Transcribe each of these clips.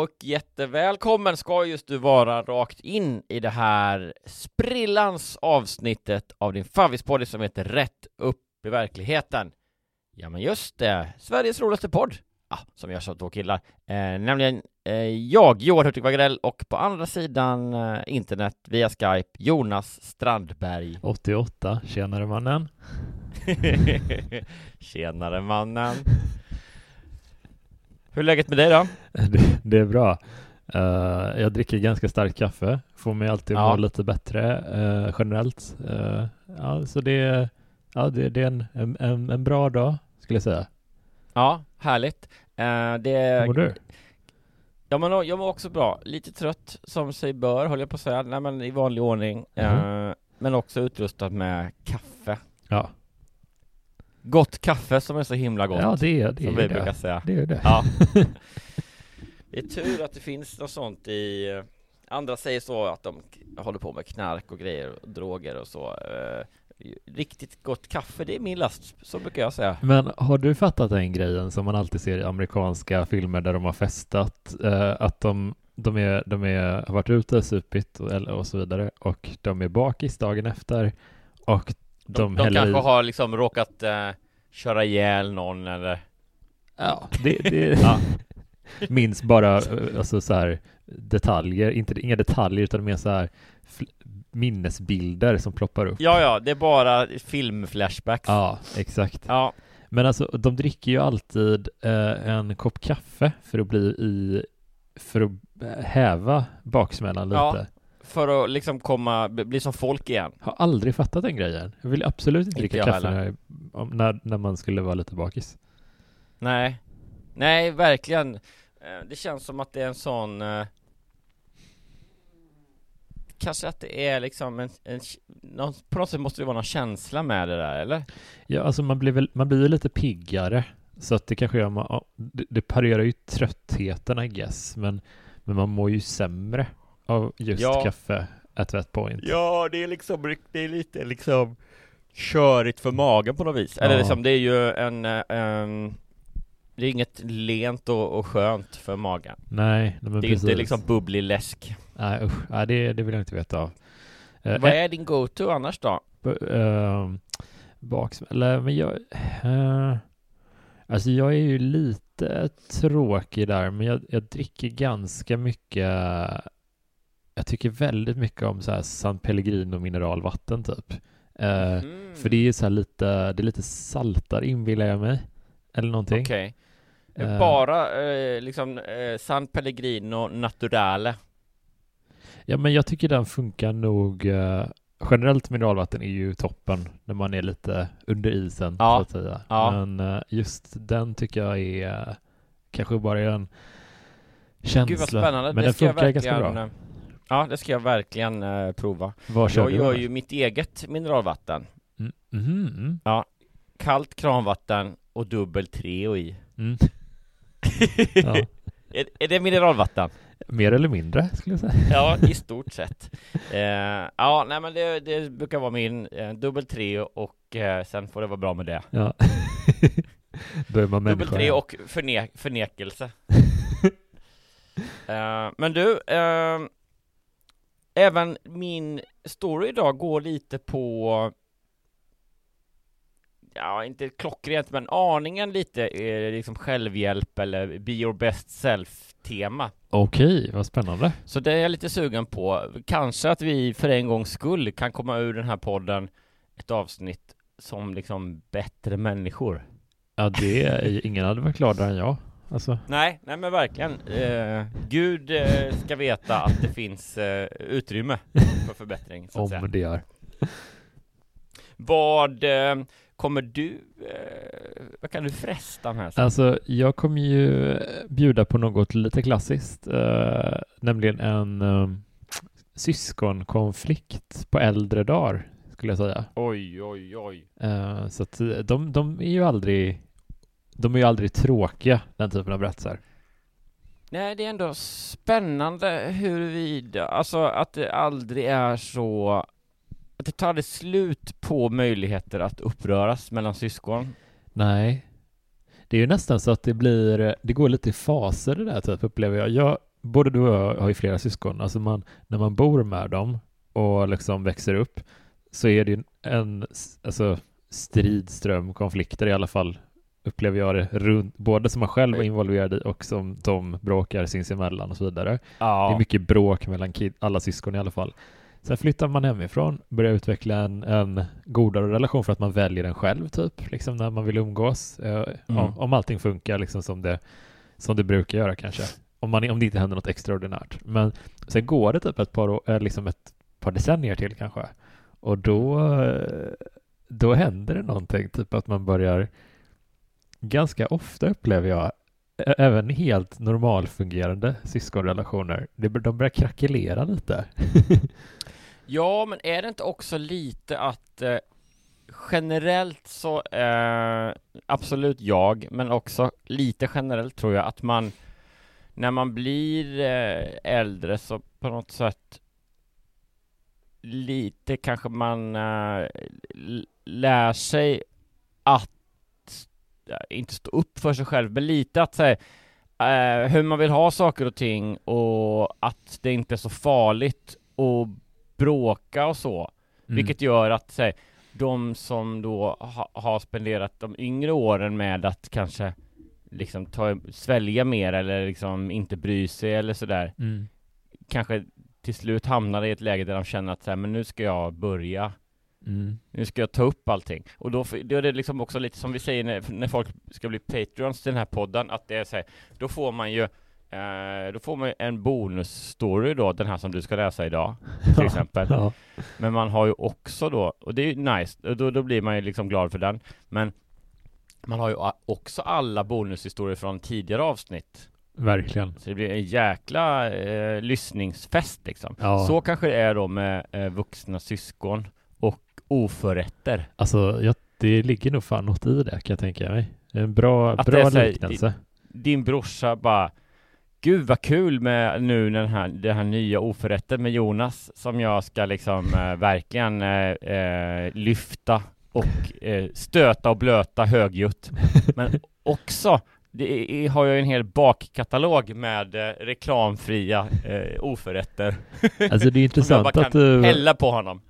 Och jättevälkommen ska just du vara rakt in i det här sprillans avsnittet av din favvispodd som heter Rätt upp i verkligheten. Ja, men just det, Sveriges roligaste podd, ah, som görs av två killar, eh, nämligen eh, jag, Johan Hurtig Wagrell och på andra sidan eh, internet via Skype, Jonas Strandberg. 88, tjenare mannen. Tjenare mannen. Hur är läget med dig då? Det, det är bra. Uh, jag dricker ganska starkt kaffe, får mig alltid att Ja. må lite bättre uh, generellt. Uh, ja, så det, ja, det, det är en, en, en, bra dag, skulle jag säga. Ja, härligt. Eh, det Hur mår du? Ja men jag mår också bra, lite trött som sig bör håller jag på att säga, nej men i vanlig ordning eh, Men också utrustad med kaffe Ja, Gott kaffe som är så himla gott ja det är det. Som vi det. brukar säga Det är det. Ja Det är tur att det finns något sånt i Andra säger så att de håller på med knark och grejer och droger och så eh, Riktigt gott kaffe, det är min last, så brukar jag säga Men har du fattat den grejen som man alltid ser i amerikanska filmer där de har festat? Eh, att de, de, är, de är, har varit ute, supit och, och så vidare och de är bakis dagen efter och de, De, de kanske i... har liksom råkat eh, köra ihjäl någon eller Ja, det, det... Ja. minns bara eh, alltså så här detaljer, inte, inga detaljer utan mer så här minnesbilder som ploppar upp. Ja, ja, det är bara filmflashbacks. Ja, exakt. Ja, Men alltså, de dricker ju alltid eh, en kopp kaffe för att bli i, för att eh, häva baksmällan lite. Ja. För att liksom komma, bli som folk igen. Har aldrig fattat den grejen. Jag vill absolut inte Inte dricka kaffe när, när, när man skulle vara lite bakis. Nej, nej, verkligen. Eh, Det känns som att det är en sån eh, Kanske att det är liksom en, en någon, På något sätt måste det vara någon känsla med det där, eller? Ja, alltså man blir väl, man blir ju lite piggare. Så att det kanske gör man, ja, det, det parerar ju tröttheten I guess, men, men man mår ju sämre av just Ja. kaffe at that point. Ja, det är liksom, det är lite liksom Körigt för magen på något vis. Ja. Eller liksom, det är ju en, en Det är inget lent och, och skönt för magen. Nej, men det är precis. inte liksom bubblig läsk. Nej usch, nej, det, det vill jag inte veta av. Eh, Vad är din go-to annars då? Uh, baksmälla, men jag... eh, alltså jag är ju lite tråkig där, men jag, jag dricker ganska mycket... Jag tycker väldigt mycket om så här San Pellegrino mineralvatten typ. Eh, Mm. För det är så här lite, det är lite saltare inbillar jag mig. Eller någonting. Okej. Eh. Bara eh, liksom eh, San Pellegrino Naturale. Ja, men jag tycker den funkar nog. eh, generellt mineralvatten är ju toppen när man är lite under isen Ja. så att säga. Ja. Men eh, just den tycker jag är kanske bara är en känsla. Gud vad spännande. Men det den funkar ganska bra. Ja, det ska jag verkligen eh, prova. Vad kör Jag du gör annars? ju mitt eget mineralvatten. Mm. Mhm. Kallt kranvatten och dubbel Treo i. Mm. Ja. Är, är det mineralvatten? Mer eller mindre skulle jag säga. Ja, i stort sett. Eh, ja, nej men det, det brukar vara min eh, dubbel Treo och eh, sen får det vara bra med det. Ja. Då är man Dubbel människa. Igen. och förne förnekelse. Eh, men du, eh, även min story idag går lite på Ja, inte klockrent, men aningen lite eh, liksom självhjälp eller be your best self-tema. Okej, vad spännande. Så det är jag lite sugen på. Kanske att vi för en gångs skull kan komma ur den här podden ett avsnitt som liksom bättre människor. Ja, det är ingen hade varit gladare än jag. Alltså, Nej, nej men verkligen. Eh, Gud eh, ska veta att det finns eh, utrymme för förbättring, så att säga. om det gör. Vad eh, kommer du, eh, vad kan du fresta med? Sen? Alltså, jag kommer ju bjuda på något lite klassiskt, eh, nämligen en syskonkonflikt på äldre dagar, skulle jag säga. Oj, oj, oj. Så att de, de är ju aldrig, de är ju aldrig tråkiga, den typen av berättelser. Nej, det är ändå spännande huruvida, alltså att det aldrig är så att det tar aldrig slut på möjligheter att uppröras mellan syskon. Nej. Det är ju nästan så att det blir, det går lite i faser det där typ upplever jag. jag både du och jag har ju flera syskon, alltså man, när man bor med dem och liksom växer upp så är det ju en alltså, stridström konflikter i alla fall upplever jag det runt, både som man själv är involverad i och som de bråkar sinsemellan och så vidare. Det Ja, är mycket bråk mellan kid, alla syskon i alla fall. Sen flyttar man hemifrån, börjar utveckla en, en godare relation för att man väljer den själv, typ, liksom när man vill umgås. Eh, Mm. om allting funkar liksom som det, som det brukar göra kanske. Om, man, om det inte händer något extraordinärt. Men sen går det typ ett par, år, eh, liksom ett par decennier till kanske. Och då, eh, då händer det någonting, typ att man börjar ganska ofta upplever jag även helt normalfungerande syskonrelationer, de börjar krackelera lite. ja, men är det inte också lite att eh, generellt så, eh, absolut jag, men också lite generellt tror jag att man när man blir eh, äldre så på något sätt lite kanske man eh, lär sig att inte stå upp för sig själv, men lite att säga eh, hur man vill ha saker och ting och att det inte är så farligt att bråka och så. Mm. Vilket gör att säg, de som då ha, har spenderat de yngre åren med att kanske liksom ta, svälja mer eller liksom inte bry sig eller sådär Mm. kanske till slut hamnar i ett läge där de känner att så här, men nu ska jag börja Mm. nu ska jag ta upp allting. Och då, då är det liksom också lite som vi säger när, när folk ska bli Patreons till den här podden, att det är så här, då får man ju eh, då får man en bonusstory då, den här som du ska läsa idag, till exempel. Ja. Men man har ju också då, och det är ju nice, och då, då blir man ju liksom glad för den, men man har ju också alla bonushistorier från tidigare avsnitt. Verkligen. Så det blir en jäkla eh, lyssningsfest liksom. Ja. Så kanske det är då med eh, vuxna syskon oförrätter. Alltså, jag, det ligger nog fan något i det kan jag tänka mig. En bra, Att bra här- liknelse. Din brorsa bara Gud vad kul med nu den här, den här nya oförrätten med Jonas som jag ska liksom eh, verkligen eh, lyfta och eh, stöta och blöta högljutt. Men också det har jag en hel bakkatalog med reklamfria eh, oförrätter Alltså det är som jag bara intressant kan att du... hälla på honom.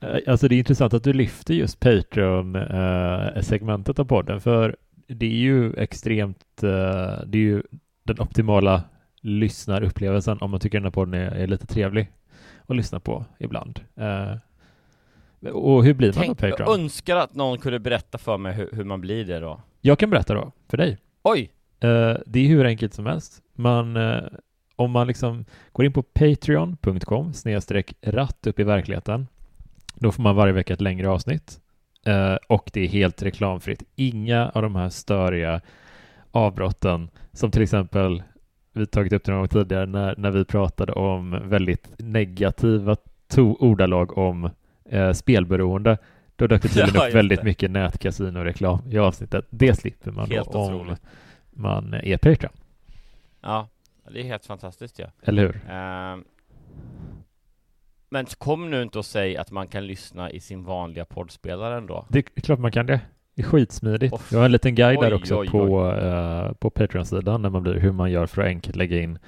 Eh, Alltså det är intressant att du lyfter just Patreon-segmentet av podden, för det är ju extremt, eh, det är ju den optimala lyssnarupplevelsen om man tycker den här podden är, lite trevlig att lyssna på ibland. Eh, Och hur blir man Tänk, då jag Patreon? önskar att någon kunde berätta för mig hur, hur man blir det då. Jag kan berätta då, för dig. Oj! Eh, det är hur enkelt som helst. Man, eh, om man liksom går in på patreon.com snedstreck ratt upp i verkligheten, då får man varje vecka ett längre avsnitt. Eh, och det är helt reklamfritt. Inga av de här störiga avbrotten, som till exempel vi tagit upp det någon gång tidigare när, när vi pratade om väldigt negativa to- ordalag om eh, spelberoende. Då dök det tydligen Ja, upp väldigt det. mycket nätkasinoreklam i avsnittet. Det slipper man Helt då om otroligt. man är Patreon. Ja, det är helt fantastiskt ja. Eller hur? Ehm, men kom nu inte och säg att man kan lyssna i sin vanliga poddspelare ändå. Det är klart man kan det. Det är skitsmidigt. Off. Jag har en liten guide där Oj, också oj, på, eh, på Patreon-sidan när man blir hur man gör för att enkelt lägga in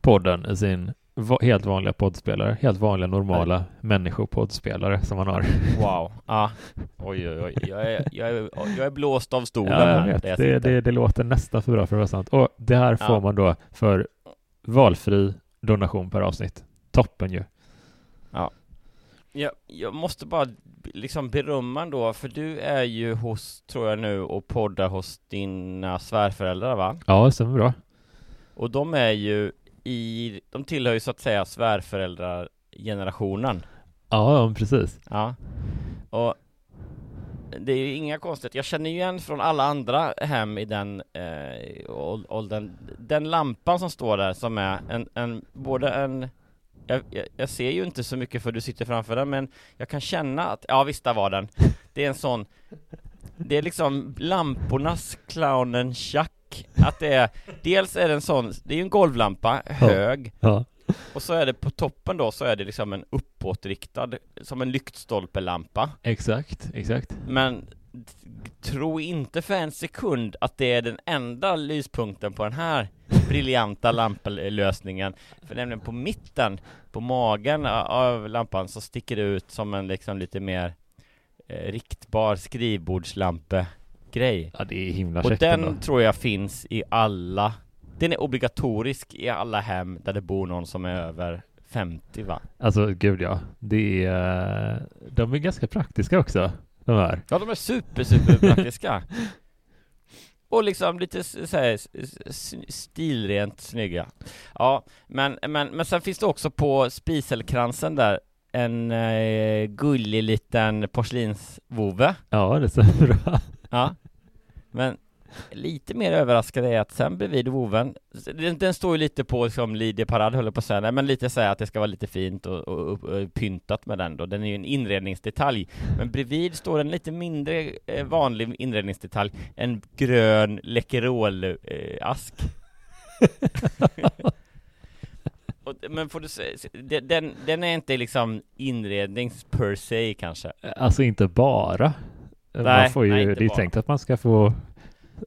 podden i sin va- helt vanliga poddspelare. Helt vanliga normala människopoddspelare som man har. Wow. Ja. Oj, oj, oj. Jag är, jag är, jag är blåst av stolen Ja, här. där Det, det, det låter nästan för bra för att vara sant. Och det här får Ja. man då för valfri donation per avsnitt. Toppen ju. Jag, jag måste bara liksom berömma ändå, för du är ju hos, tror jag nu, och poddar hos dina svärföräldrar va? Ja, det stämmer bra. Och de är ju i, de tillhör ju så att säga svärföräldragenerationen. Ja, ja, precis. Ja. Och det är ju inga konstigheter. Jag känner ju igen från alla andra hem i den eh, ål- åldern. Den lampan som står där som är en, en både en jag, jag, jag ser ju inte så mycket för du sitter framför den men jag kan känna att, ja visst där var den. Det är en sån Det är liksom lampornas clownen Chuck. Att det är, dels är det en sån, det är ju en golvlampa, hög. Ja. Och så är det på toppen då så är det liksom en uppåtriktad, som en lyktstolpelampa. Exakt, exakt. Men tro inte för en sekund att det är den enda lyspunkten på den här briljanta lampelösningen. För nämligen på mitten, på magen av lampan så sticker det ut som en liksom lite mer eh, riktbar skrivbordslampe-grej. Ja, det är himla Och den ändå. tror jag finns i alla Den är obligatorisk i alla hem där det bor någon som är över 50 va? Alltså, gud ja. Det är, de är ganska praktiska också, de här. Ja de är super super praktiska Och liksom lite s- så här, s- s- stilrent snygga. Ja men, men, men sen finns det också på spiselkransen där En eh, gullig liten porslinsvovve. Ja, det stämmer bra. Ja. Men lite mer överraskad är att sen bredvid voven den, den står ju lite på liksom Lidie parad höll på att säga, Nej, men lite här att det ska vara lite fint och, och, och, pyntat med den då. Den är ju en inredningsdetalj. Men bredvid står en lite mindre eh, vanlig inredningsdetalj. En grön Läkerol-ask eh, men får du se- den- den, är inte liksom inrednings per se kanske? Alltså inte bara. man Nej, får ju, nej, det är bara. tänkt att man ska få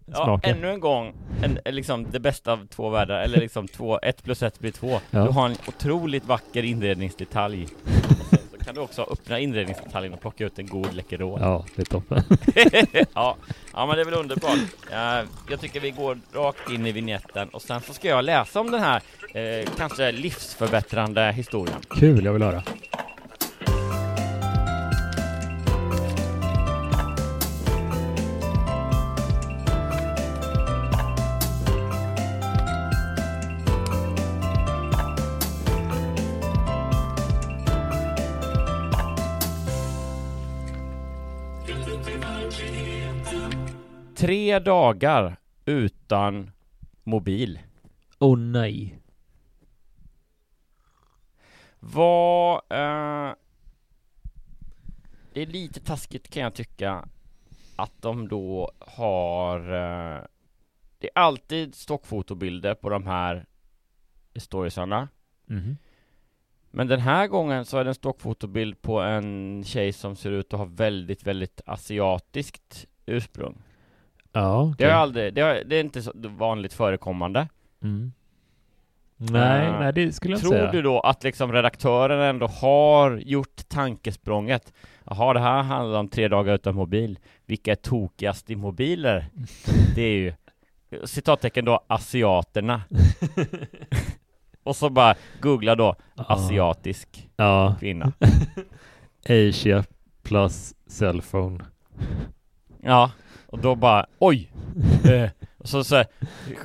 Ja, smaka. ännu en gång, en, liksom det bästa av två världar, eller liksom två, ett plus ett blir två. Ja. Du har en otroligt vacker inredningsdetalj. Och sen så kan du också öppna inredningsdetaljen och plocka ut en god Läkerol. Ja, det är toppen. ja, ja men det är väl underbart. Jag tycker vi går rakt in i vignetten och sen så ska jag läsa om den här eh, kanske livsförbättrande historien. Kul, jag vill höra. Tre dagar utan mobil. Åh oh, nej. Vad... Eh, det är lite taskigt kan jag tycka att de då har... Eh, det är alltid stockfotobilder på de här storiesarna. Mhm. Men den här gången så är det en stockfotobild på en tjej som ser ut att ha väldigt, väldigt asiatiskt ursprung. Ja, Det, okej. har aldrig, det, har, det är inte så vanligt förekommande. Mm. Nej, Eh, nej, det skulle jag inte Tror säga. du då att liksom redaktören ändå har gjort tankesprånget? Jaha, det här handlar om tre dagar utan mobil. Vilka är tokigast i mobiler? Det är ju citattecken då asiaterna. Och så bara googla då asiatisk Ja. kvinna. Asia plus cellphone. Ja, och då bara oj! Eh, och så, så här,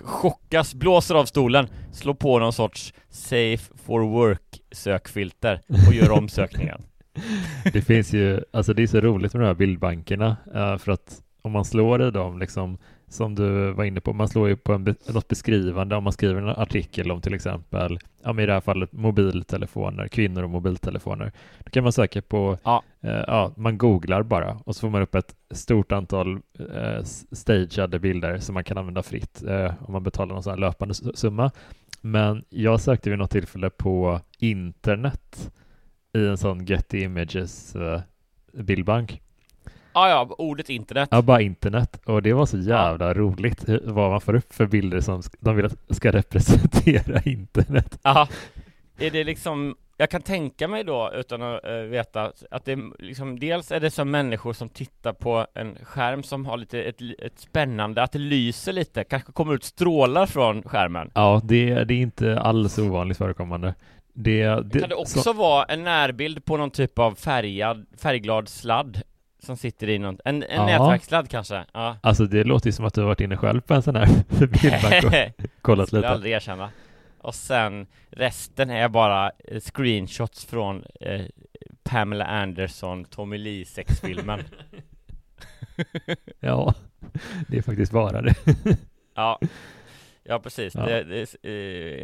chockas, blåser av stolen, slår på någon sorts safe for work sökfilter och gör om sökningen. Det finns ju, alltså det är så roligt med de här bildbankerna, eh, för att om man slår i dem liksom som du var inne på, man slår ju på en något beskrivande om man skriver en artikel om till exempel, ja, i det här fallet mobiltelefoner, kvinnor och mobiltelefoner. Då kan man söka på, Ja. eh, ja, man googlar bara och så får man upp ett stort antal eh, stageade bilder som man kan använda fritt eh, om man betalar någon sån här löpande summa. Men jag sökte vid något tillfälle på internet i en sån Getty Images eh, bildbank. Ja, ja, ordet internet. Ja, bara internet. Och det var så jävla roligt hur- vad man får upp för bilder som de vill att ska representera internet. Aha. Är det liksom, jag kan tänka mig då utan att eh, veta att det liksom, dels är det som människor som tittar på en skärm som har lite ett, ett spännande, att det lyser lite, kanske kommer ut strålar från skärmen. Ja, det, det är inte alls ovanligt förekommande. Det, det, kan det också så, vara en närbild på någon typ av färgad, färgglad sladd som sitter i någon, en, en Ja. nätverkssladd kanske? Ja. Alltså det låter ju som att du har varit inne själv på en sån här bildbank och kollat lite. aldrig erkänna. Och sen resten är bara eh, screenshots från eh, Pamela Anderson, Tommy Lee sexfilmen. Ja, det är faktiskt bara det. ja, ja precis. Ja. Det, det,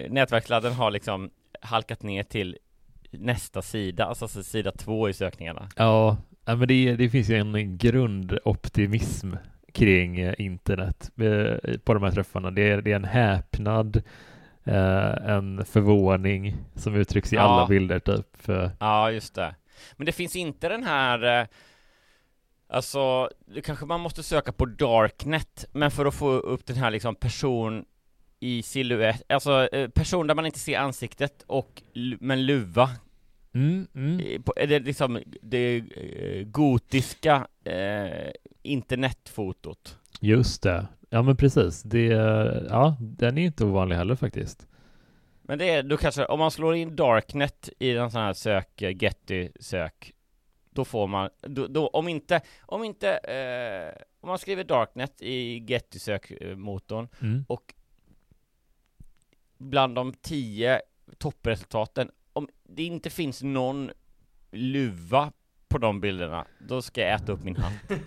eh, nätverksladden har liksom halkat ner till nästa sida, alltså sida två i sökningarna. Ja, ja, men det, det finns ju en grundoptimism kring eh, internet eh, på de här träffarna. Det är, det är en häpnad, eh, en förvåning som uttrycks i Ja. alla bilder typ. Ja, just det. Men det finns inte den här Alltså, det kanske man måste söka på Darknet, men för att få upp den här liksom person i silhuett, alltså person där man inte ser ansiktet och men luva. Mm, mm. Eh, det liksom det eh, gotiska eh, internetfotot? Just det. Ja men precis. Det, ja, den är inte ovanlig heller faktiskt. Men det är, då kanske, om man slår in Darknet i en sån här sök, eh, Getty-sök, då får man, då, då, om inte, om inte, eh, om man skriver Darknet i Getty-sökmotorn Mm. och bland de tio toppresultaten, om det inte finns någon luva på de bilderna, då ska jag äta upp min hand.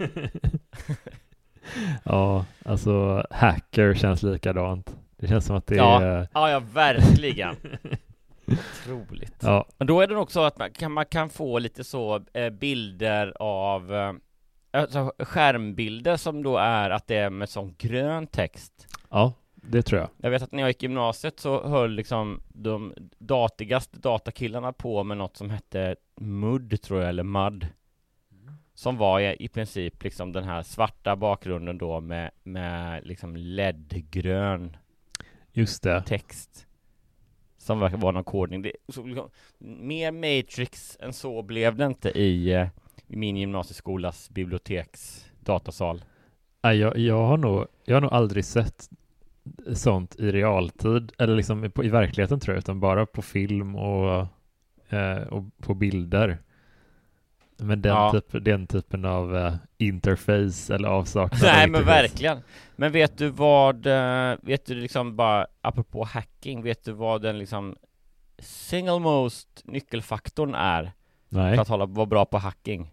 ja, alltså hacker känns likadant. Det känns som att det Ja. är... Ja, ja, verkligen. Otroligt. Ja, Men då är det nog så att man kan, man kan få lite så eh, bilder av eh, alltså skärmbilder som då är att det är med sån grön text. ja, det tror jag. Jag vet att när jag gick i gymnasiet så höll liksom de datigaste datakillarna på med något som hette MUD tror jag, eller MUD. Som var i, princip liksom den här svarta bakgrunden då med, med liksom LED-grön Just det. text som verkar vara någon kodning. Det, så, liksom, mer Matrix än så blev det inte i, eh, i min gymnasieskolas biblioteks datasal. Nej, jag, jag, har nog, jag har nog aldrig sett sånt i realtid, eller liksom på, i verkligheten tror jag, utan bara på film och, eh, och på bilder. Men den, Ja. typ, den typen av eh, interface eller avsaknad av Nej men interface. verkligen. Men vet du vad, eh, vet du liksom bara apropå hacking, vet du vad den liksom single most nyckelfaktorn är Nej. för att hålla, vara bra på hacking?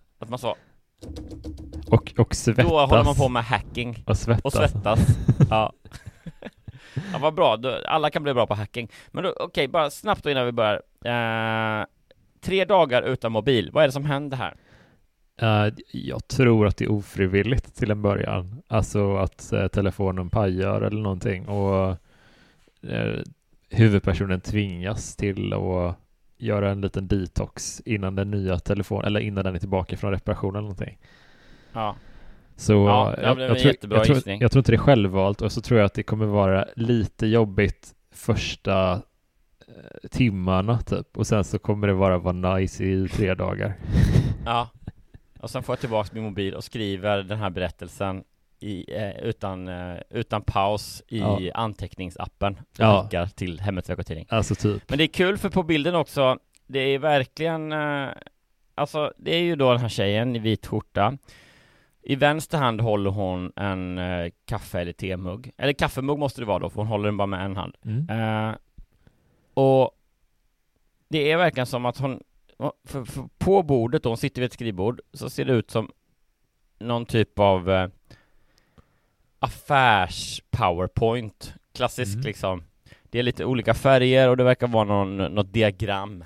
Att man så Och, och svettas. Då håller man på med hacking Och svettas. och svettas. ja. ja, vad bra. Alla kan bli bra på hacking. Men okej, bara snabbt då innan vi börjar. Eh, tre dagar utan mobil. Vad är det som händer här? Eh, jag tror att det är ofrivilligt till en början. Alltså att eh, telefonen pajar eller någonting och eh, huvudpersonen tvingas till att göra en liten detox innan den nya telefonen, eller innan den är tillbaka från reparation eller någonting. Ja. Så Ja, det jag, jag, tror, jag, tror, jag tror inte det är självvalt och så tror jag att det kommer vara lite jobbigt första eh, timmarna typ och sen så kommer det bara vara nice i tre dagar. Ja. Och sen får jag tillbaka min mobil och skriver den här berättelsen i, eh, utan, eh, utan paus i Ja. anteckningsappen och Ja. skickar till Hemmets veckotidning. Alltså typ. Men det är kul för på bilden också, det är verkligen, eh, alltså det är ju då den här tjejen i vit skjorta. I vänster hand håller hon en eh, kaffe eller temugg, eller kaffemugg måste det vara då, för hon håller den bara med en hand. Mm. Eh, och det är verkligen som att hon, för, för på bordet då, hon sitter vid ett skrivbord, så ser det ut som någon typ av eh, affärs-powerpoint. Klassisk Mm. liksom. Det är lite olika färger och det verkar vara någon, något diagram.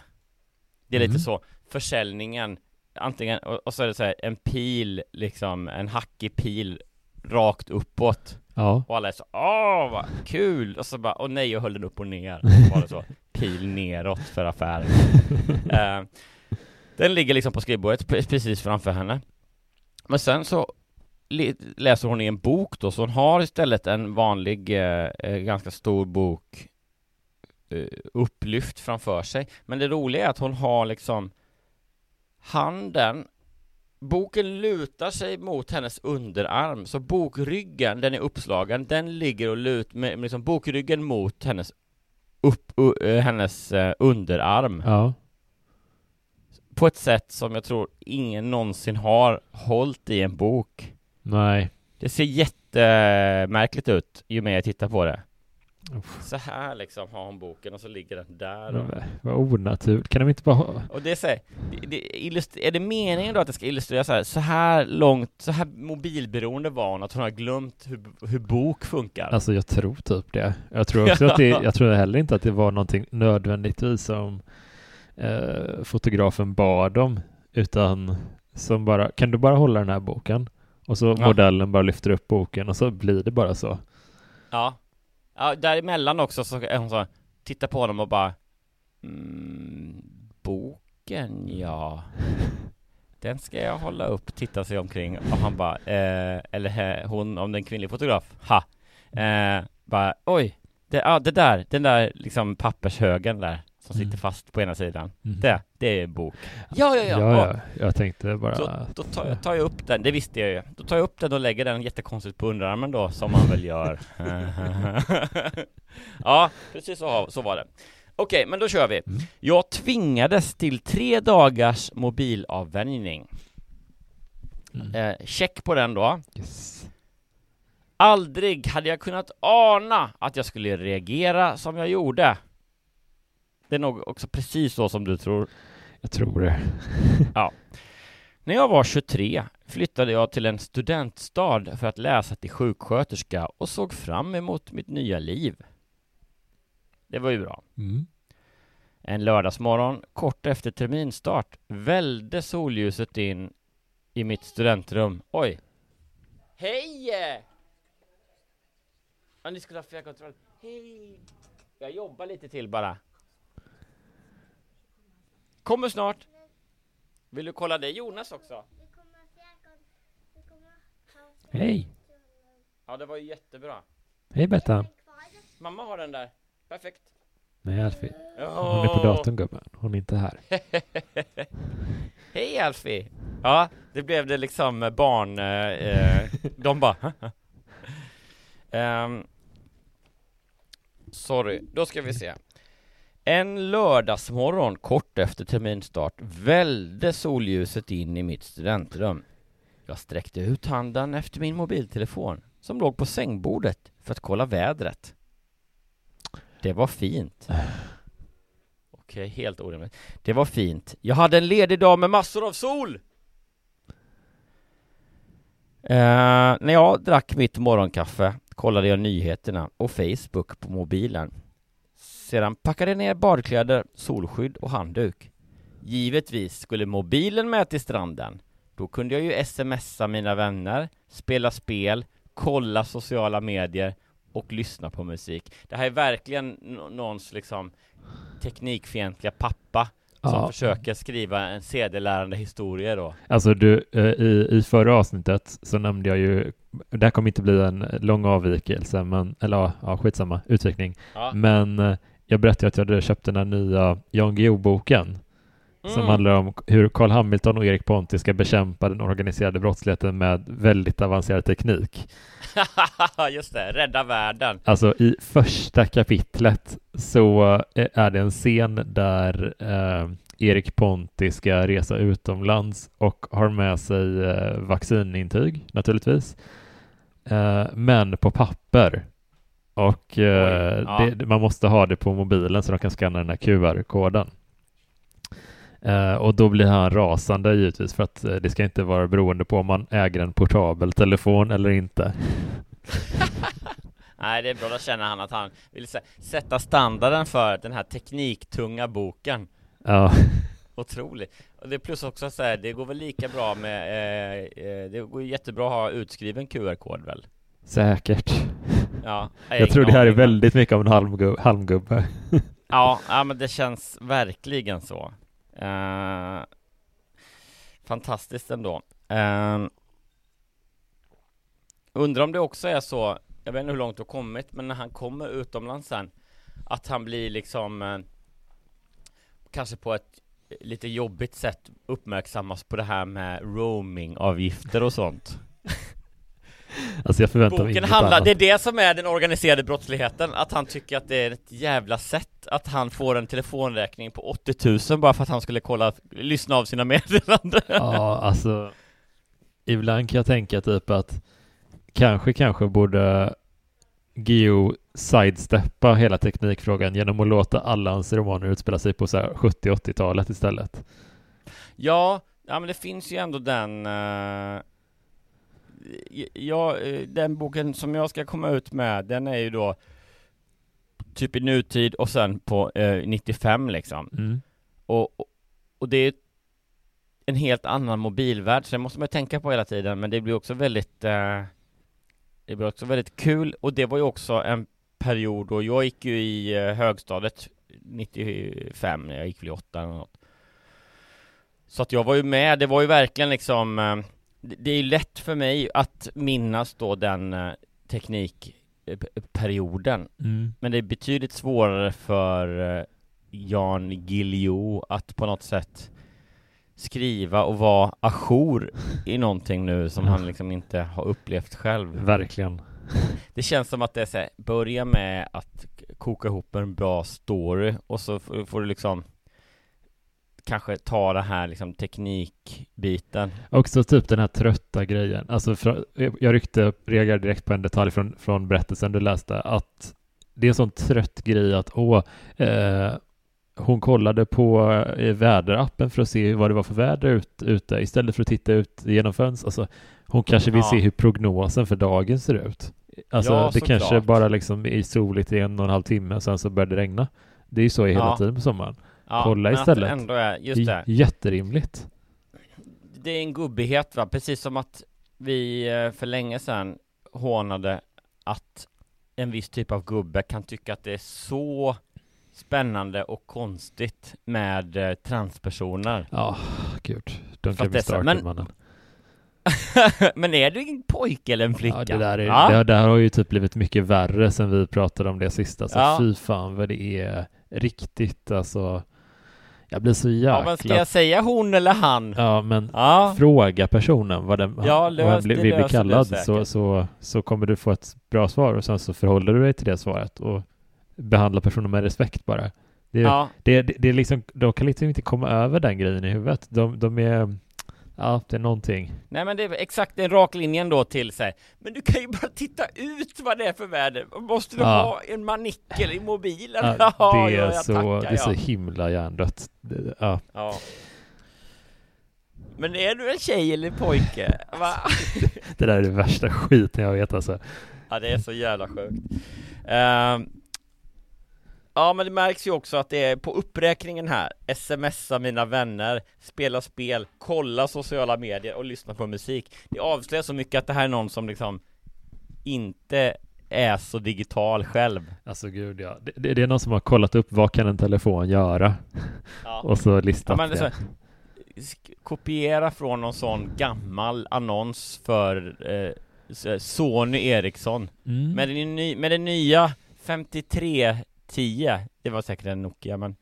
Det är Mm. lite så, försäljningen, antingen, och, och så är det så här, en pil, liksom, en hackig pil rakt uppåt. Ja. Och alla är så åh vad kul! Och så bara, åh nej jag höll den upp och ner. Var det så, pil neråt för affären. eh, den ligger liksom på skrivbordet pre- precis framför henne. Men sen så läser hon i en bok då, så hon har istället en vanlig, eh, eh, ganska stor bok eh, upplyft framför sig. Men det roliga är att hon har liksom handen Boken lutar sig mot hennes underarm, så bokryggen, den är uppslagen, den ligger och lut med, med liksom bokryggen mot hennes upp, u, eh, hennes eh, underarm Ja. på ett sätt som jag tror ingen någonsin har hållit i en bok. Nej. Det ser jättemärkligt ut ju mer jag tittar på det. Uff. Så här liksom har hon boken och så ligger den där och, Men Vad onaturligt. Kan de inte bara ha... och det är så här, det, det är det meningen då att det ska illustrera så här, så här långt, så här mobilberoende var hon att hon har glömt hur, hur bok funkar? Alltså jag tror typ det. Jag tror också att det, jag tror heller inte att det var någonting nödvändigtvis som eh, fotografen bad om, utan som bara, kan du bara hålla den här boken? Och så Ja. modellen bara lyfter upp boken och så blir det bara så. Ja. Ja, däremellan också så är hon så, tittar på honom och bara mm, Boken ja Den ska jag hålla upp, titta sig omkring och han bara, eh, eller hon om det är en kvinnlig fotograf, ha! Eh, bara, oj! Det, ah, det där, den där liksom pappershögen där som sitter Mm. fast på ena sidan Mm. Det, det är en bok Ja, ja, ja! ja, ja. ja. Jag tänkte bara Så att- då tar jag, tar jag upp den, det visste jag ju. Då tar jag upp den och lägger den jättekonstigt på underarmen då, som man väl gör. ja, precis så, så var det. Okej, men då kör vi. Mm. Jag tvingades till tre dagars mobilavvänjning. Mm. Eh, check på den då. Yes. Aldrig hade jag kunnat ana att jag skulle reagera som jag gjorde. Det är nog också precis så som du tror. Jag tror det. Ja. När jag var 23 flyttade jag till en studentstad för att läsa till sjuksköterska och såg fram emot mitt nya liv. Det var ju bra. Mm. En lördagsmorgon, kort efter terminstart, välde solljuset in i mitt studentrum. Oj! Hej! Ja, ni skulle ha fjärrkontroll. Hej! Jag jobbar lite till bara. Kommer snart. Vill du kolla det Jonas också? Hej! Ja, det var ju jättebra. Hej Bettan! Mamma har den där. Perfekt. Nej Alfie. Hon är på datorn gubben. Hon är inte här. Hej Alfie! Ja, det blev det liksom barn... Eh, eh, de bara... Ehm, sorry, då ska vi se. En lördagsmorgon kort efter terminstart välde solljuset in i mitt studentrum. Jag sträckte ut handen efter min mobiltelefon som låg på sängbordet för att kolla vädret. Det var fint. Okej, helt orimligt. Det var fint. Jag hade en ledig dag med massor av sol! Eh, när jag drack mitt morgonkaffe kollade jag nyheterna och Facebook på mobilen. Sedan packade jag ner badkläder, solskydd och handduk. Givetvis skulle mobilen med till stranden. Då kunde jag ju smsa mina vänner, spela spel, kolla sociala medier och lyssna på musik. Det här är verkligen nå- någons liksom teknikfientliga pappa som Ja. försöker skriva en sedelärande historia då. Alltså du, eh, i, i förra avsnittet så nämnde jag ju, det här kommer inte bli en lång avvikelse, men, eller ja, ja, skitsamma, utveckling. Ja. Men eh, jag berättade att jag hade köpt den här nya Jan Guillou-boken som Mm. handlar om hur Carl Hamilton och Erik Ponti ska bekämpa den organiserade brottsligheten med väldigt avancerad teknik. Just det, rädda världen. Alltså i första kapitlet så eh, är det en scen där eh, Erik Ponti ska resa utomlands och har med sig eh, vaccinintyg naturligtvis. Eh, men på papper. Och eh, Oj, ja. det, man måste ha det på mobilen så de kan scanna den här QR-koden. Eh, och då blir han rasande givetvis för att eh, det ska inte vara beroende på om man äger en portabel telefon eller inte. Nej, det är bra, då känner han att han vill sä- sätta standarden för den här tekniktunga boken. Ja. Otroligt. Och det är plus också så här, det går väl lika bra med, eh, eh, det går jättebra att ha utskriven QR-kod väl? Säkert. Ja, Jag, har tror det här är väldigt mycket av en halmgubbe. halmgubbe. Ja, ja men det känns verkligen så. Eh, fantastiskt ändå. Uh, undrar om det också är så, jag vet inte hur långt du har kommit, men när han kommer utomlands sen, att han blir liksom eh, kanske på ett lite jobbigt sätt uppmärksammas på det här med roamingavgifter och sånt. Alltså jag förväntar mig Boken inget handlar, annat. det är det som är den organiserade brottsligheten, att han tycker att det är ett jävla sätt att han får en telefonräkning på 80 000 bara för att han skulle kolla, lyssna av sina meddelanden. Ja, alltså ibland kan jag tänka typ att kanske, kanske borde Geo sidesteppa hela teknikfrågan genom att låta alla hans romaner utspela sig på så här 70-80-talet istället. Ja, ja men det finns ju ändå den eh, Ja, eh, den boken som jag ska komma ut med, den är ju då typ i nutid och sen på eh, 95 liksom. Mm. Och, och, och det är en helt annan mobilvärld, så det måste man tänka på hela tiden, men det blir också väldigt eh, Det blir också väldigt kul, och det var ju också en period då jag gick ju i eh, högstadiet 95, jag gick väl i åttan eller något Så att jag var ju med, det var ju verkligen liksom eh, det, är ju lätt för mig att minnas då den eh, teknikperioden Mm. Men det är betydligt svårare för eh, Jan Guillou att på något sätt skriva och vara ajour i någonting nu som han liksom inte har upplevt själv. Verkligen. Det känns som att det är så här, börja med att koka ihop en bra story och så får du liksom kanske ta det här liksom teknikbiten. Också typ den här trötta grejen. Alltså för, jag ryckte, reagerade direkt på en detalj från, från berättelsen du läste, att det är en sån trött grej att åh, eh, hon kollade på eh, väderappen för att se vad det var för väder ut, ute istället för att titta ut genom fönstret. Alltså, hon kanske vill Ja. se hur prognosen för dagen ser ut. Alltså Ja, det kanske såklart. bara liksom är soligt i en och en halv timme och sen så börjar det regna. Det är ju så hela Ja. tiden på sommaren. Ja, Kolla istället. Ändå är, just det. Jätterimligt. Det är en gubbighet va, precis som att vi eh, för länge sedan hånade att en viss typ av gubbe kan tycka att det är så spännande och konstigt med eh, transpersoner. Ja, gud. Me det är så- started men- mannen. Men är du en pojke eller en flicka? Ja, det där, är, Ja? det, det här har ju typ blivit mycket värre sen vi pratade om det sista. Så Ja. fy fan vad det är riktigt alltså. Jag blir så Ja, jäkla... men ska jag säga hon eller han? Ja, men Ja, fråga personen vad den Ja, vad lös- bli- det vill bli kallad så, så, så kommer du få ett bra svar och sen så förhåller du dig till det svaret och behandla personen med respekt bara. Det, ja, det, det, det är liksom, de kan liksom inte komma över den grejen i huvudet. De, de är, ja, det är någonting. nej men det är exakt den rak linjen då till sig. Men du kan ju bara titta ut vad det är för väder. Måste du Ja. ha en manikel i mobilen? Ja, Ja, det är, så, tackar, det är så himla hjärndött. Det- Ja. Ja. Men är du en tjej eller pojke? Va? Det där är det värsta skiten jag vet alltså. Ja, det är så jävla sjukt. Ehm, ja, men det märks ju också att det är på uppräkningen här. Smsa mina vänner, spela spel, kolla sociala medier och lyssna på musik. Det avslöjar så mycket att det här är någon som liksom inte är så digital själv. Alltså gud ja. Det, det, det är någon som har kollat upp vad kan en telefon göra? Ja. Och så Ja, listat men det det. så, kopiera från någon sån gammal annons för eh, Sony Ericsson Mm. med, den ny, med den nya 5310 Det var säkert en Nokia men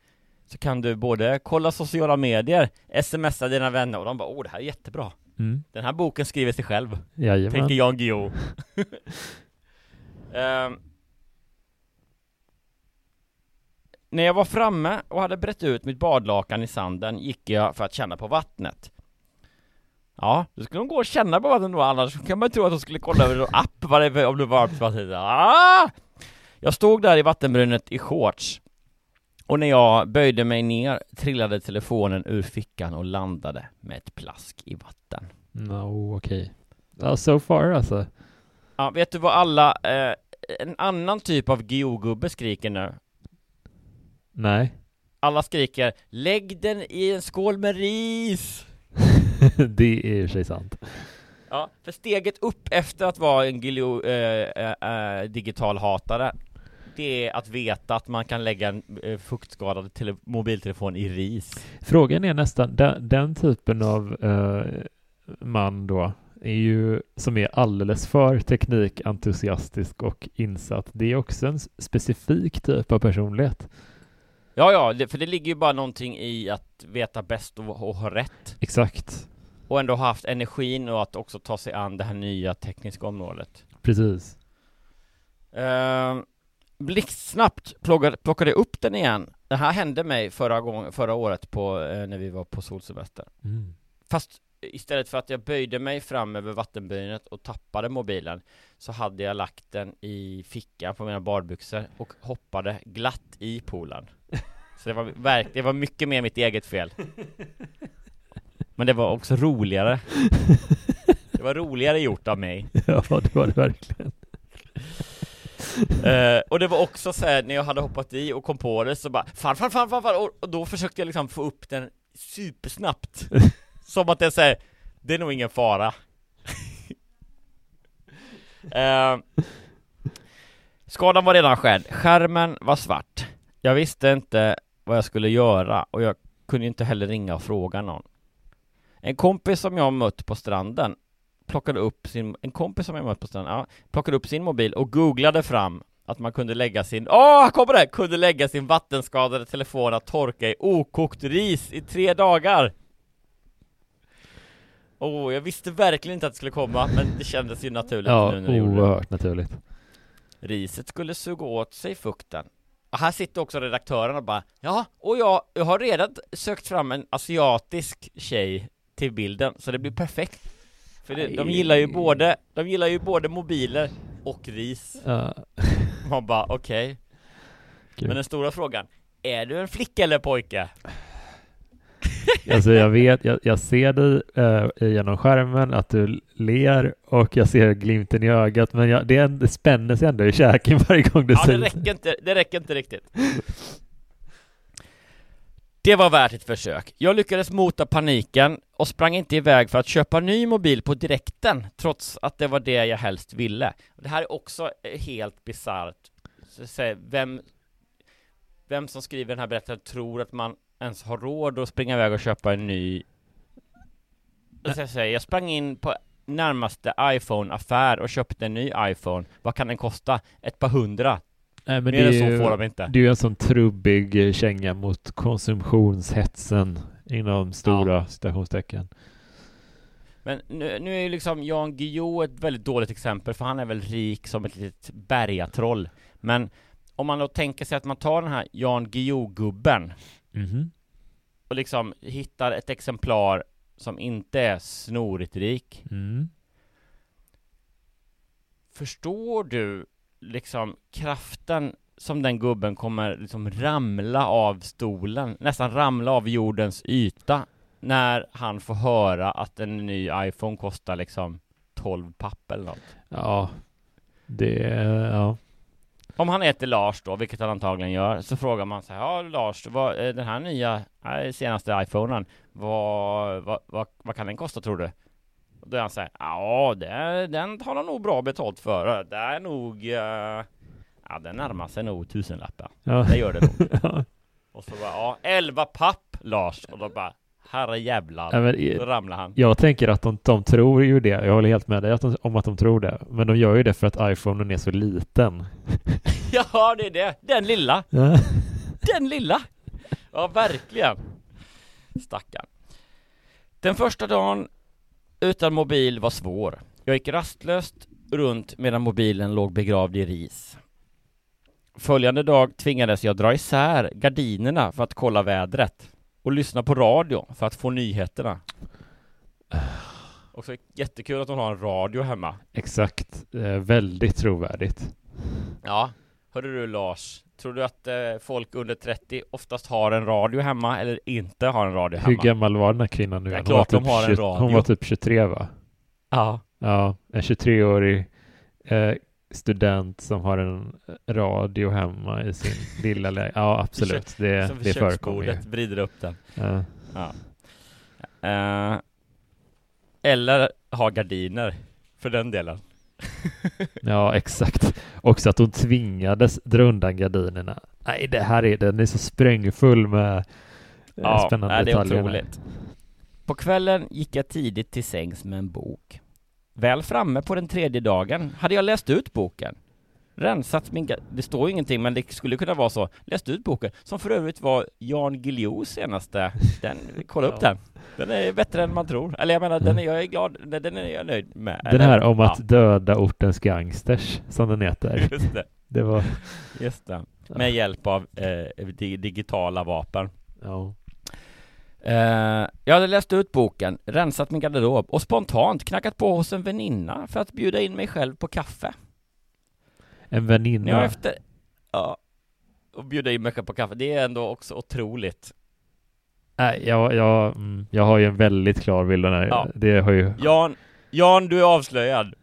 Så kan du både kolla sociala medier Smsa dina vänner och de bara åh det här är jättebra Mm. Den här boken skriver sig själv Jajamän. Tänker Jan Guillou Ehm, När jag var framme och hade brett ut mitt badlakan i sanden gick jag för att känna på vattnet Ja, du skulle nog gå och känna på vattnet då annars kan man ju tro att de skulle kolla över någon app vad det om det var varmt vatten ah! Jag stod där i vattenbrunnen i shorts Och när jag böjde mig ner trillade telefonen ur fickan och landade med ett plask i vatten No, okej. Ja, so far alltså. Ja, vet du vad alla, eh, en annan typ av geogubbe skriker nu? Nej. Alla skriker 'Lägg den i en skål med ris' det är för sig sant. Ja, för steget upp efter att vara en geo, eh, eh, eh, digital hatare Det är att veta att man kan lägga en eh, fuktskadad tele- mobiltelefon i ris Frågan är nästan, den, den typen av eh, man då är ju som är alldeles för teknikentusiastisk och insatt. Det är också en specifik typ av personlighet. Ja, ja, för det ligger ju bara någonting i att veta bäst och, och ha rätt Exakt. Och ändå ha haft energin och att också ta sig an det här nya tekniska området Precis. Uh, blixtsnabbt plockade, plockade upp den igen. Det här hände mig förra, gång, förra året på, eh, när vi var på solsemester. Mm. Fast istället för att jag böjde mig fram över vattenbrynet och tappade mobilen så hade jag lagt den i fickan på mina badbyxor och hoppade glatt i poolen. Så det var, verk, det var mycket mer mitt eget fel. Men det var också roligare. Det var roligare gjort av mig. Ja, det var det verkligen. Eh, och det var också så här, när jag hade hoppat i och kom på det så bara fan, fan, fan, fan, fan. Och, och då försökte jag liksom få upp den supersnabbt. Som att det är så här, det är nog ingen fara. Eh, Skadan var redan skedd, skärmen var svart. Jag visste inte vad jag skulle göra och jag kunde inte heller ringa och fråga någon. En kompis som jag mött på stranden plockade upp sin, en kompis som jag mött på stranden, ja, plockade upp sin mobil och googlade fram att man kunde lägga sin, åh, kommer det! Kunde lägga sin vattenskadade telefon att torka i okokt ris i tre dagar! Åh, jag visste verkligen inte att det skulle komma, men det kändes ju naturligt Ja, nu när det gjorde oerhört naturligt. Riset skulle suga åt sig fukten Och här sitter också redaktören och bara Ja, och jag, jag har redan sökt fram en asiatisk tjej till bilden, så det blir perfekt För det, de gillar ju både, de gillar ju både mobiler och ris Ja. Man bara okej Kul. Men den stora frågan Är du en flicka eller pojke? Alltså jag vet, jag, jag ser dig eh, genom skärmen att du ler och jag ser glimten i ögat men jag, det, är, det spänner sig ändå i käken varje gång du Ja, det säger räcker inte, det räcker inte riktigt det var värt ett försök. Jag lyckades mota paniken och sprang inte iväg för att köpa ny mobil på direkten, trots att det var det jag helst ville. Det här är också eh, helt bisarrt. Vem, vem som skriver den här berättelsen tror att man ens har råd att springa iväg och köpa en ny... Jag, säga, jag sprang in på närmaste iPhone-affär och köpte en ny iPhone. Vad kan den kosta? Ett par hundra? Nej, men Mer det är så ju, får de inte. Det är ju en sån trubbig eh, känga mot konsumtionshetsen inom stora citationstecken. Men nu, nu är ju liksom Jan Guillou ett väldigt dåligt exempel för han är väl rik som ett litet bergatroll. Men om man då tänker sig att man tar den här Jan Guillou-gubben Mhm. och liksom hittar ett exemplar som inte är snorigt rik. Mm. Förstår du liksom kraften som den gubben kommer liksom ramla av stolen, nästan ramla av jordens yta när han får höra att en ny iPhone kostar liksom 12 papp eller något. Ja, det, ja. Om han heter Lars då, vilket han antagligen gör, så frågar man sig, ja Lars, vad, eh, den här nya, eh, senaste iPhonen, vad, vad, vad, vad kan den kosta tror du? Då är han säger, ja det, den har han nog bra betalt för, det är nog, eh, ja den närmar sig nog tusenlappar. Ja. Det gör det nog. Ja. Och så bara, ja 11 papp Lars, och då bara, herre jävlar, Ja, men, då ramlar han. Jag tänker att de, de tror ju det. Jag håller helt med dig att de, om att de tror det. Men de gör ju det för att iPhonen är så liten. Ja, det är det, den lilla. Ja. Den lilla! Ja, verkligen. Stackarn. Den första dagen utan mobil var svår. Jag gick rastlöst runt medan mobilen låg begravd i ris. Följande dag tvingades jag dra isär gardinerna för att kolla vädret och lyssna på radio för att få nyheterna. Också jättekul att hon har en radio hemma. Exakt. Eh, väldigt trovärdigt. Ja, hörde du Lars? Tror du att eh, folk under 30 oftast har en radio hemma eller inte har en radio hemma? Hur gammal var den här kvinnan nu? Det är igen? klart hon, de var har typ en 20 radio. hon var typ 23 va? Ja. Ja, en 23-årig eh, student som har en radio hemma i sin lilla lägenhet. Ja, absolut. Det, Som det förekommer ju. vrider upp den. Ja. Ja. Eh, eller ha gardiner, för den delen. Ja, exakt. Också att hon tvingades dra undan gardinerna. Nej, det här är, den är så sprängfull med eh, Ja, spännande nej, det är detaljer. otroligt. På kvällen gick jag tidigt till sängs med en bok. Väl framme på den tredje dagen hade jag läst ut boken. Rensat min... Det står ju ingenting, men det skulle kunna vara så. Läst ut boken, som för övrigt var Jan Guillous senaste. Den, kolla upp Ja. den. Den är bättre än man tror. Eller jag menar, den är jag är glad, den den är jag nöjd med. Den här om att ja, döda ortens gangsters, som den heter. just det. Det var... Just det. Med hjälp av eh, di- digitala vapen. Ja. Eh, jag hade läst ut boken, rensat min garderob och spontant knackat på hos en väninna för att bjuda in mig själv på kaffe. En väninna. efter... Ja. Och bjuda in själv på kaffe, det är ändå också otroligt. Nej, jag, jag, mm, jag har ju en väldigt klar bild av den här. Ja. Det har ju... Jan, Jan du är avslöjad.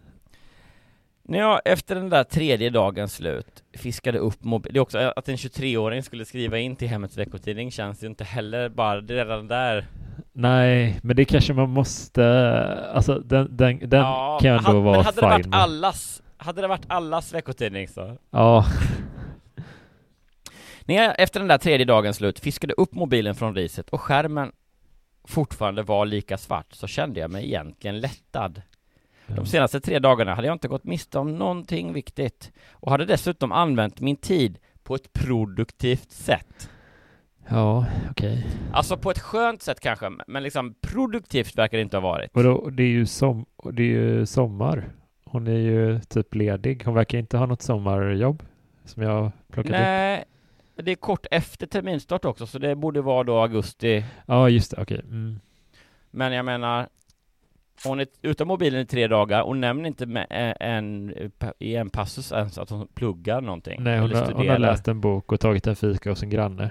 När jag efter den där tredje dagens slut fiskade upp mobil, det är också att en 23-åring skulle skriva in till Hemmets veckotidning känns ju inte heller bara, det redan där Nej, men det kanske man måste... Alltså den, den, den Ja, kan ändå vara men hade det varit fine allas, hade det varit allas veckotidning så Ja, När jag efter den där tredje dagens slut fiskade upp mobilen från riset och skärmen fortfarande var lika svart så kände jag mig egentligen lättad. De senaste tre dagarna hade jag inte gått miste om någonting viktigt och hade dessutom använt min tid på ett produktivt sätt. ja okej. Alltså på ett skönt sätt kanske, men liksom produktivt verkar det inte ha varit. Och då, det är ju som, det är ju sommar. Hon är ju typ ledig. Hon verkar inte ha något sommarjobb som jag plockat upp. Nej, det är kort efter terminstart också, så det borde vara då augusti. Ja, just det, okej. Mm. Men jag menar, hon är utan mobilen i tre dagar och nämner inte med en, i en passus ens att hon pluggar någonting. Nej, hon har, hon har läst en bok och tagit en fika hos en granne.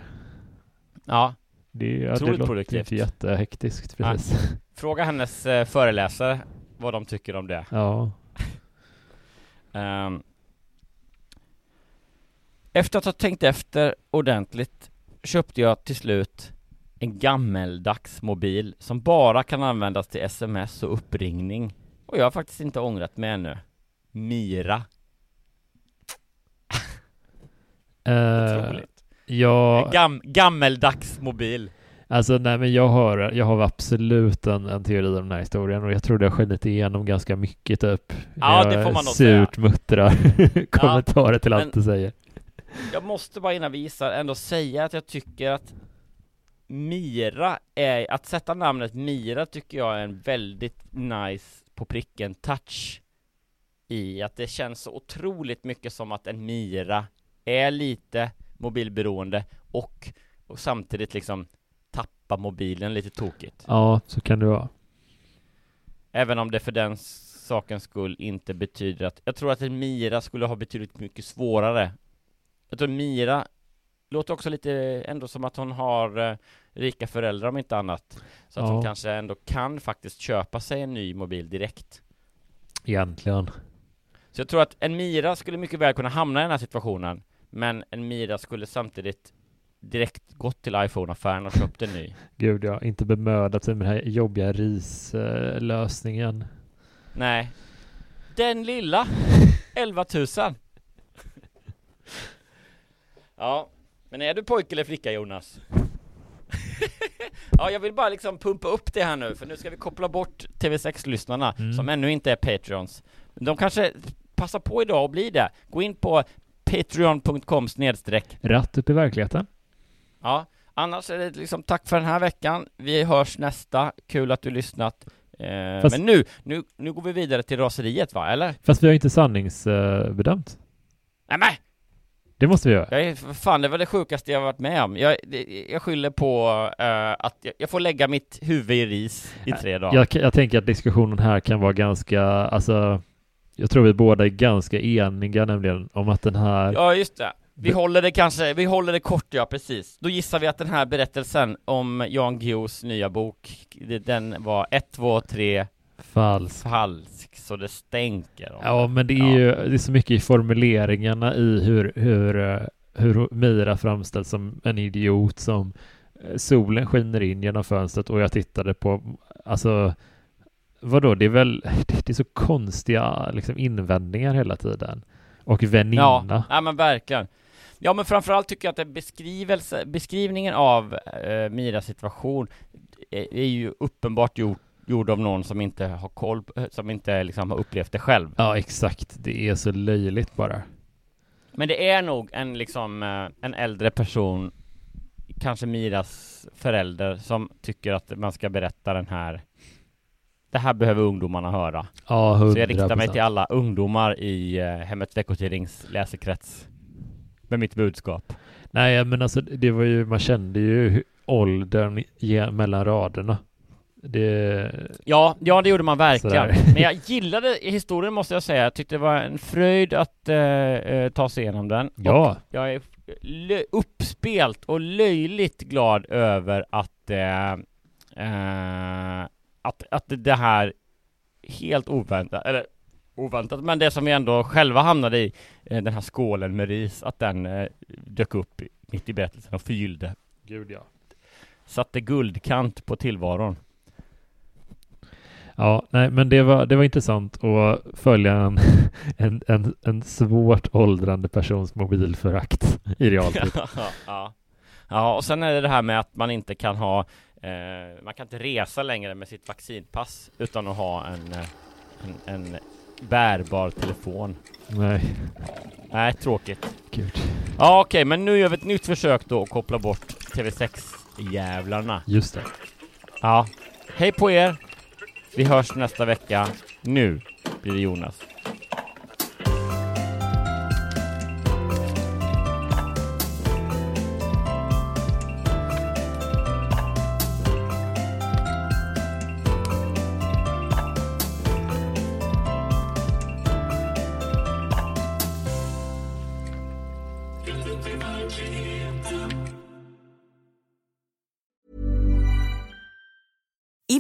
Ja, Det, ja, det låter inte jättehektiskt Nej. precis. fråga hennes eh, föreläsare vad de tycker om det. Ja. Ehm, efter att ha tänkt efter ordentligt köpte jag till slut en gammeldags mobil som bara kan användas till sms och uppringning. Och jag har faktiskt inte ångrat mig ännu. Mira. Eh, Otroligt. jag, Gam, gammeldags mobil. Alltså nej men jag har, jag har absolut en, en teori om den här historien och jag tror det har skinit igenom ganska mycket typ. Ja, det får man nog surt muttrar kommentarer till men- allt du säger. Jag måste bara innan vi gissar ändå säga att jag tycker att Mira är, att sätta namnet Mira tycker jag är en väldigt nice på pricken touch i att det känns så otroligt mycket som att en Mira är lite mobilberoende och, och samtidigt liksom tappa mobilen lite tokigt. Ja, så kan det vara. Även om det för den sakens skull inte betyder att Jag tror att en Mira skulle ha betydligt mycket svårare Jag tror Mira Låter också lite ändå som att hon har eh, rika föräldrar om inte annat Så att Ja. hon kanske ändå kan faktiskt köpa sig en ny mobil direkt Egentligen. Så jag tror att en Mira skulle mycket väl kunna hamna i den här situationen Men en Mira skulle samtidigt direkt gått till iPhone-affären och köpt en ny Gud, jag har inte bemödat sig med den här jobbiga rislösningen. Nej Den lilla 11 000 Ja Men är du pojke eller flicka Jonas? ja jag vill bara liksom pumpa upp det här nu för nu ska vi koppla bort TV6-lyssnarna Mm. som ännu inte är Patreons De kanske passar på idag och blir det Gå in på patreon.com snedstreck Ratt upp i verkligheten. Ja, annars är det liksom tack för den här veckan. Vi hörs nästa. Kul att du lyssnat. Eh, Fast- Men nu, nu, nu går vi vidare till raseriet va, eller? Fast vi har inte sanningsbedömt. Nej men! Det måste vi göra. Jag är, fan, det var det sjukaste jag varit med om. Jag, det- jag skyller på eh, att jag, jag får lägga mitt huvud i ris i tre dagar. Jag, jag tänker att diskussionen här kan vara ganska, alltså, jag tror vi båda är ganska eniga nämligen om att den här, Ja, just det. Vi håller det kanske, vi håller det kort ja, precis. Då gissar vi att den här berättelsen om Jan Guillous nya bok, den var 1, 2, 3 falsk. falsk, så det stänker Ja, men det är ju det är så mycket i formuleringarna i hur, hur, eh, hur Mira framställs som en idiot som eh, solen skiner in genom fönstret och jag tittade på, alltså vadå, det är väl, det är så konstiga liksom invändningar hela tiden. Och väninna. Ja, ja men verkligen. Ja men framförallt tycker jag att beskrivelse, beskrivningen av eh, Miras situation är, är ju uppenbart gjord, gjord av någon som inte har koll, på- som inte liksom har upplevt det själv. Ja, exakt. Det är så löjligt bara. Men det är nog en liksom eh, en äldre person, kanske Miras förälder, som tycker att man ska berätta den här det här behöver ungdomarna höra. Ja, Så 100%. jag riktar mig till alla ungdomar i eh, Hemmets Veckotidnings läsekrets med mitt budskap. Nej, men alltså det var ju, man kände ju åldern mellan raderna. Det, Ja, ja det gjorde man verkligen. Sådär. Men jag gillade historien måste jag säga. Jag tyckte det var en fröjd att eh, eh, ta sig igenom den. Ja. Och jag är uppspelt och löjligt glad över att, eh, eh, att, att det här helt oväntat, eller oväntat, men det som vi ändå själva hamnade i, eh, den här skålen med ris, att den eh, dök upp i- mitt i berättelsen och förgyllde. Gud ja. Satte guldkant på tillvaron. Ja, nej, men det var, det var intressant att följa en, en, en, en svårt åldrande persons mobilförakt i realtid. ja. ja, och sen är det det här med att man inte kan ha eh, Man kan inte resa längre med sitt vaccinpass utan att ha en, eh, en, en bärbar telefon. Nej, Nej, tråkigt. gud. Ja, okej, men nu gör vi ett nytt försök då att koppla bort TV6-jävlarna. Just det. Ja, hej på er! Vi hörs nästa vecka. Nu blir det Jonas.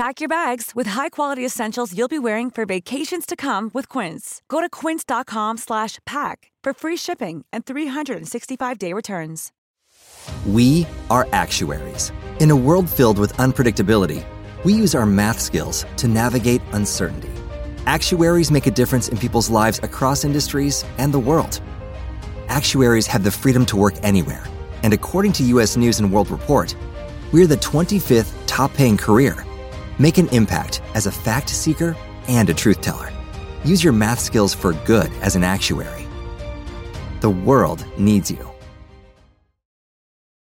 Pack your bags with high-quality essentials you'll be wearing for vacations to come with Quince. Go to quince.com slash pack for free shipping and 365-day returns. We are actuaries. In a world filled with unpredictability, we use our math skills to navigate uncertainty. Actuaries make a difference in people's lives across industries and the world. Actuaries have the freedom to work anywhere, and according to US News and World Report, we're the 25th top paying career. Make an impact as a fact seeker and a truth teller. Use your math skills for good as an actuary. The world needs you.